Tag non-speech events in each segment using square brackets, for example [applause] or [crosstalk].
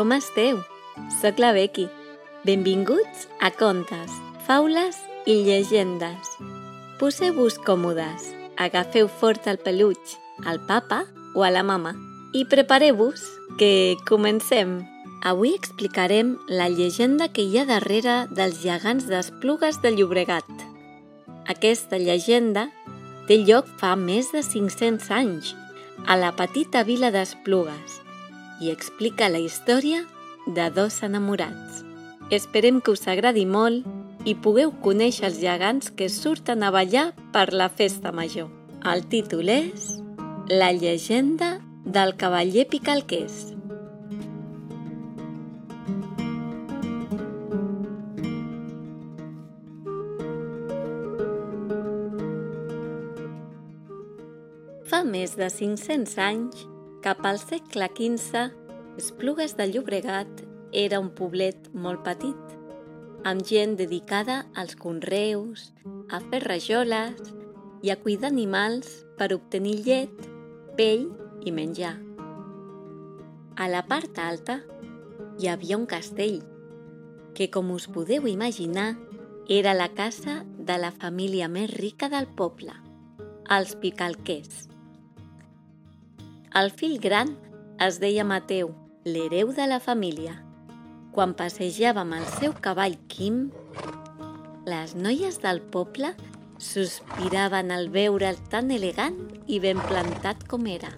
Com esteu? Soc la Becky. Benvinguts a Contes, Faules i Llegendes. Poseu-vos còmodes, agafeu fort el peluig, al papa o a la mama i prepareu-vos, que comencem! Avui explicarem la llegenda que hi ha darrere dels gegants d'Esplugues de Llobregat. Aquesta llegenda té lloc fa més de 500 anys, a la petita vila d'Esplugues, i explica la història de dos enamorats. Esperem que us agradi molt i pugueu conèixer els gegants que surten a ballar per la festa major. El títol és La llegenda del cavaller Picalqués. Fa més de 500 anys, cap al segle XV, Esplugues de Llobregat era un poblet molt petit, amb gent dedicada als conreus, a fer rajoles i a cuidar animals per obtenir llet, pell i menjar. A la part alta hi havia un castell, que com us podeu imaginar era la casa de la família més rica del poble, els Picalquers. El fill gran es deia Mateu, l'hereu de la família. Quan passejava amb el seu cavall Quim, les noies del poble sospiraven al veure'l tan elegant i ben plantat com era.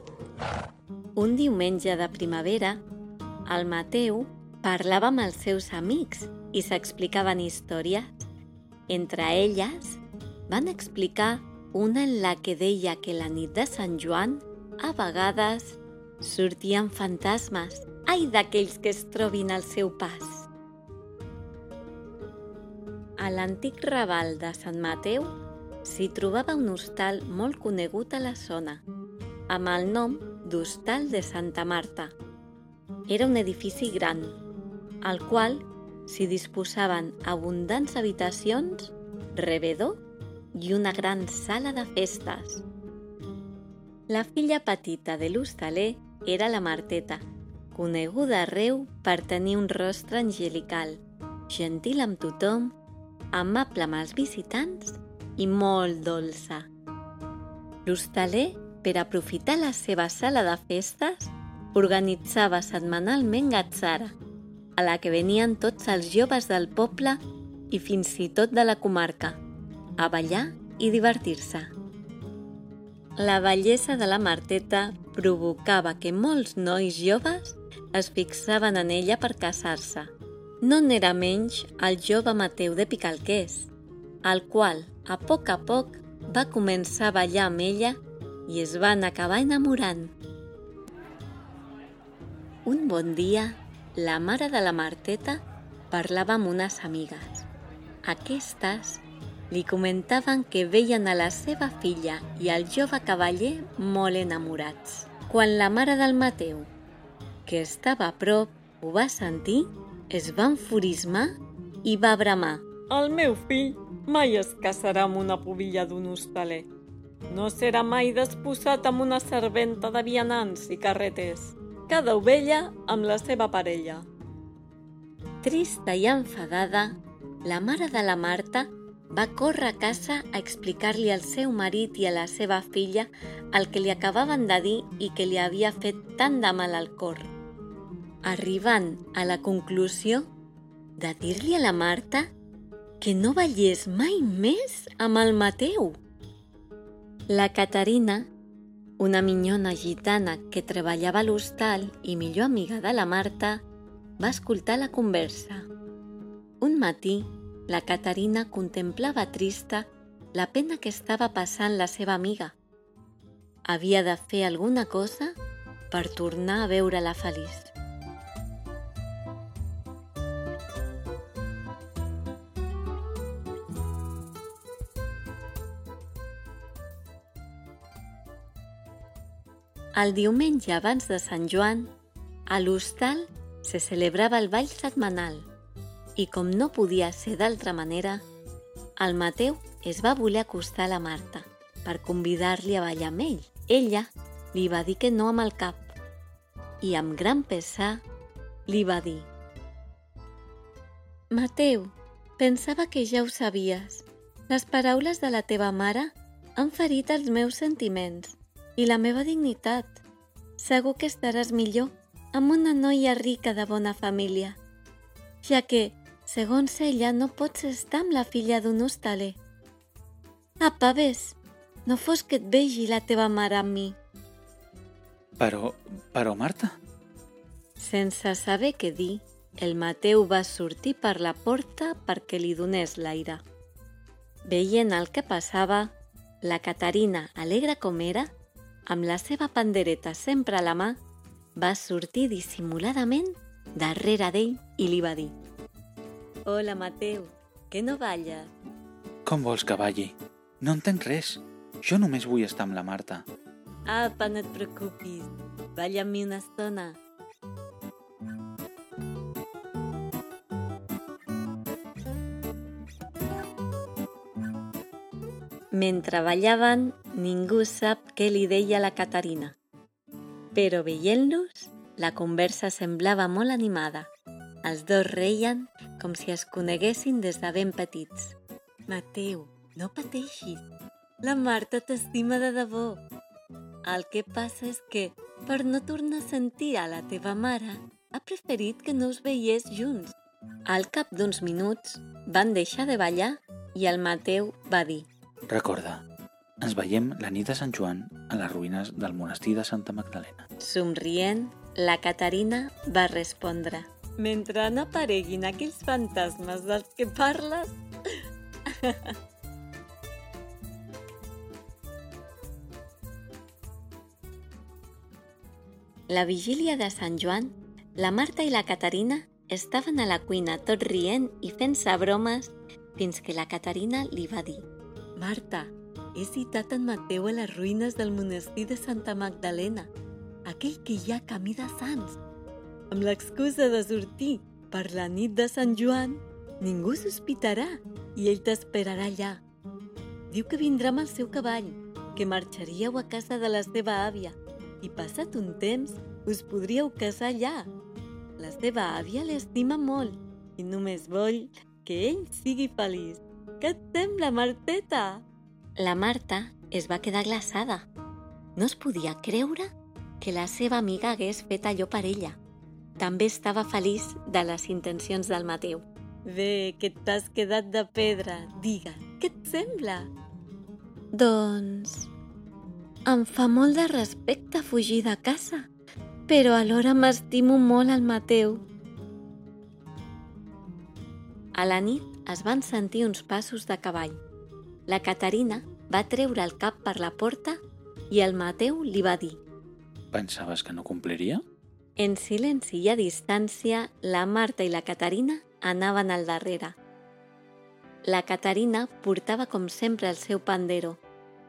Un diumenge de primavera, el Mateu parlava amb els seus amics i s'explicaven històries. Entre elles, van explicar una en la que deia que la nit de Sant Joan a vegades sortien fantasmes, ai d'aquells que es trobin al seu pas. A l'antic raval de Sant Mateu s'hi trobava un hostal molt conegut a la zona, amb el nom d'Hostal de Santa Marta. Era un edifici gran, al qual s'hi disposaven abundants habitacions, rebedor i una gran sala de festes. La filla petita de l'hostaler era la Marteta, coneguda arreu per tenir un rostre angelical, gentil amb tothom, amable amb els visitants i molt dolça. L'hostaler, per aprofitar la seva sala de festes, organitzava setmanalment gatzara, a la que venien tots els joves del poble i fins i tot de la comarca, a ballar i divertir-se. La bellesa de la Marteta provocava que molts nois joves es fixaven en ella per casar-se. No n'era menys el jove Mateu de Picalqués, el qual, a poc a poc, va començar a ballar amb ella i es van acabar enamorant. Un bon dia, la mare de la Marteta parlava amb unes amigues. Aquestes li comentaven que veien a la seva filla i al jove cavaller molt enamorats. Quan la mare del Mateu, que estava a prop, ho va sentir, es va enfurismar i va bramar. El meu fill mai es casarà amb una pobilla d'un hostaler. No serà mai desposat amb una serventa de vianants i carreters. Cada ovella amb la seva parella. Trista i enfadada, la mare de la Marta va córrer a casa a explicar-li al seu marit i a la seva filla el que li acabaven de dir i que li havia fet tant de mal al cor. Arribant a la conclusió de dir-li a la Marta que no ballés mai més amb el Mateu. La Caterina, una minyona gitana que treballava a l'hostal i millor amiga de la Marta, va escoltar la conversa. Un matí, la Caterina contemplava trista la pena que estava passant la seva amiga. Havia de fer alguna cosa per tornar a veure-la feliç. El diumenge abans de Sant Joan, a l'hostal se celebrava el ball setmanal – i com no podia ser d'altra manera, el Mateu es va voler acostar a la Marta per convidar-li a ballar amb ell. Ella li va dir que no amb el cap i amb gran pesar li va dir Mateu, pensava que ja ho sabies. Les paraules de la teva mare han ferit els meus sentiments i la meva dignitat. Segur que estaràs millor amb una noia rica de bona família, ja que, segons ella, no pots estar amb la filla d'un hostaler. Apa, ves, no fos que et vegi la teva mare amb mi. Però, però, Marta... Sense saber què dir, el Mateu va sortir per la porta perquè li donés l'aire. Veient el que passava, la Caterina, alegre com era, amb la seva pandereta sempre a la mà, va sortir dissimuladament darrere d'ell i li va dir «Hola, Mateu, que no balla?» Com vols que balli? No entenc res. Jo només vull estar amb la Marta. Apa, no et preocupis. Balla amb mi una estona. Mentre ballaven, ningú sap què li deia la Caterina. Però veient-los, la conversa semblava molt animada. Els dos reien com si es coneguessin des de ben petits. Mateu, no pateixis. La Marta t'estima de debò. El que passa és que, per no tornar a sentir a la teva mare, ha preferit que no us veiés junts. Al cap d'uns minuts van deixar de ballar i el Mateu va dir Recorda, ens veiem la nit de Sant Joan a les ruïnes del monestir de Santa Magdalena. Somrient, la Caterina va respondre Mentre no apareguin aquells fantasmes dels que parles... La vigília de Sant Joan, la Marta i la Caterina estaven a la cuina tot rient i fent-se bromes fins que la Caterina li va dir Marta, he citat en Mateu a les ruïnes del monestir de Santa Magdalena, aquell que hi ha camí de Sants. Amb l'excusa de sortir per la nit de Sant Joan, ningú sospitarà i ell t'esperarà allà. Diu que vindrà amb el seu cavall, que marxaríeu a casa de la seva àvia i passat un temps us podríeu casar allà. La seva àvia l'estima molt i només vol que ell sigui feliç. Què et sembla, Marteta? La Marta es va quedar glaçada. No es podia creure que la seva amiga hagués fet allò per ella. També estava feliç de les intencions del Mateu. Bé, que t'has quedat de pedra. Digue, què et sembla? Doncs... Em fa molt de respecte fugir de casa, però alhora m'estimo molt el Mateu. A la nit es van sentir uns passos de cavall. La Caterina va treure el cap per la porta i el Mateu li va dir Pensaves que no compliria? En silenci i a distància, la Marta i la Caterina anaven al darrere. La Caterina portava com sempre el seu pandero,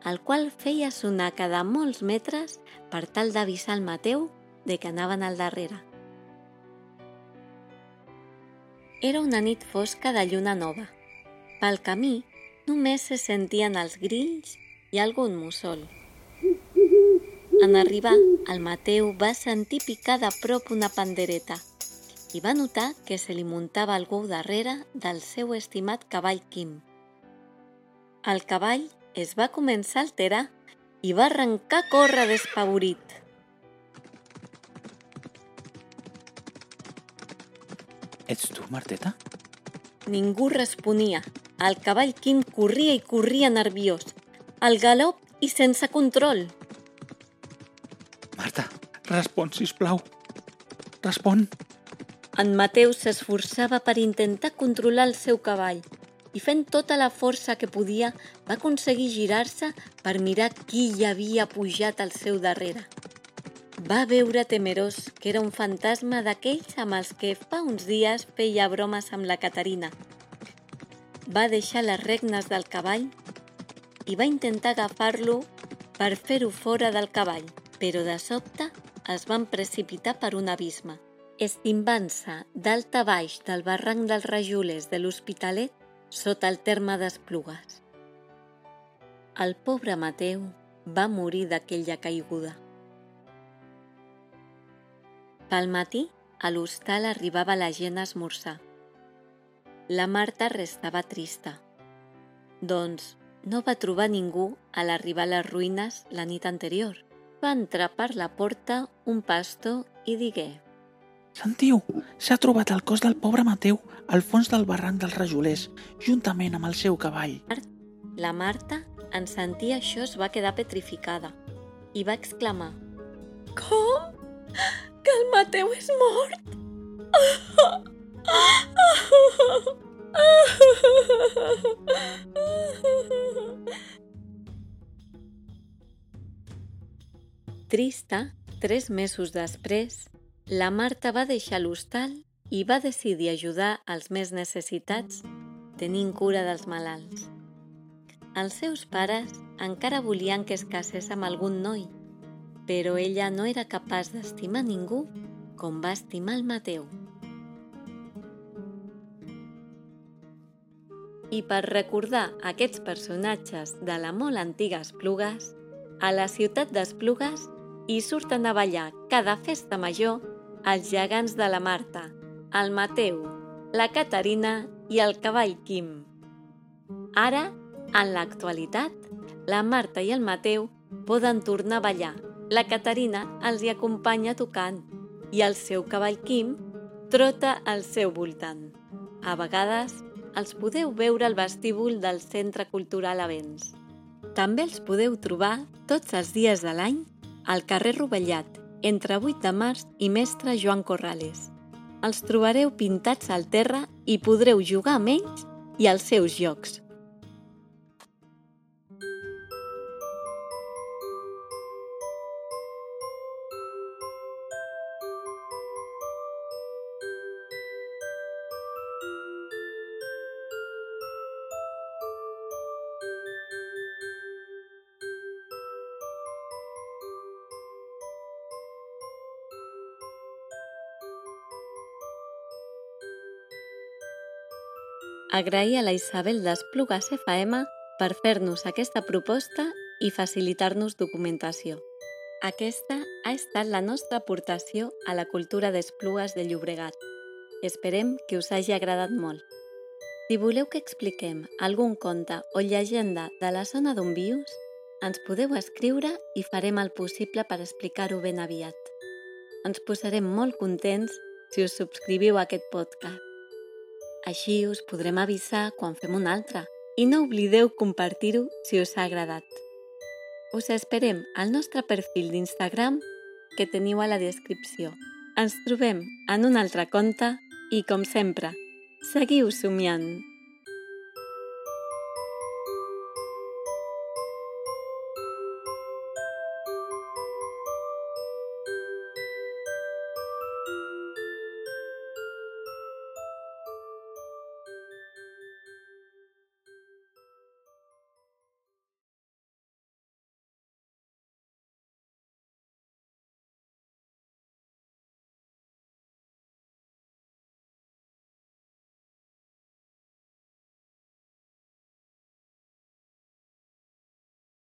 el qual feia sonar cada molts metres per tal d'avisar el Mateu de que anaven al darrere. Era una nit fosca de lluna nova. Pel camí només se sentien els grills i algun mussol. En arribar, el Mateu va sentir picar de prop una pandereta i va notar que se li muntava algú darrere del seu estimat cavall Quim. El cavall es va començar a alterar i va arrencar a córrer despavorit. Ets tu, Marteta? Ningú responia. El cavall Quim corria i corria nerviós. Al galop i sense control. Marta, respon, si plau. Respon. En Mateu s'esforçava per intentar controlar el seu cavall i fent tota la força que podia va aconseguir girar-se per mirar qui hi havia pujat al seu darrere. Va veure temerós que era un fantasma d'aquells amb els que fa uns dies feia bromes amb la Caterina. Va deixar les regnes del cavall i va intentar agafar-lo per fer-ho fora del cavall, però de sobte es van precipitar per un abisme. Estimbant-se dalt a baix del barranc dels rajoles de l'Hospitalet sota el terme d'Esplugues. El pobre Mateu va morir d'aquella caiguda. Pel matí, a l'hostal arribava la gent a esmorzar. La Marta restava trista. Doncs no va trobar ningú a l'arribar a les ruïnes la nit anterior. Va entrar per la porta un pastor i digué Sentiu, s'ha trobat el cos del pobre Mateu al fons del barranc dels rajolers, juntament amb el seu cavall. La Marta, en sentir això, es va quedar petrificada i va exclamar Com? Que el Mateu és mort? [laughs] Trista, tres mesos després, la Marta va deixar l'hostal i va decidir ajudar els més necessitats tenint cura dels malalts. Els seus pares encara volien que es casés amb algun noi, però ella no era capaç d'estimar ningú com va estimar el Mateu. I per recordar aquests personatges de la molt antiga Esplugues, a la ciutat d'Esplugues hi surten a ballar cada festa major els gegants de la Marta, el Mateu, la Caterina i el cavall Quim. Ara, en l'actualitat, la Marta i el Mateu poden tornar a ballar. La Caterina els hi acompanya tocant i el seu cavall Quim trota al seu voltant. A vegades els podeu veure al vestíbul del Centre Cultural Avens. També els podeu trobar tots els dies de l'any al carrer Rovellat, entre 8 de març i mestre Joan Corrales. Els trobareu pintats al terra i podreu jugar amb ells i als seus jocs. Agrair a la Isabel d'Esplugues FM per fer-nos aquesta proposta i facilitar-nos documentació. Aquesta ha estat la nostra aportació a la cultura d'Esplugues de Llobregat. Esperem que us hagi agradat molt. Si voleu que expliquem algun conte o llegenda de la zona d'on vius, ens podeu escriure i farem el possible per explicar-ho ben aviat. Ens posarem molt contents si us subscriviu a aquest podcast. Així us podrem avisar quan fem un altre i no oblideu compartir-ho si us ha agradat. Us esperem al nostre perfil d'Instagram que teniu a la descripció. Ens trobem en un altre conte i, com sempre, seguiu somiant!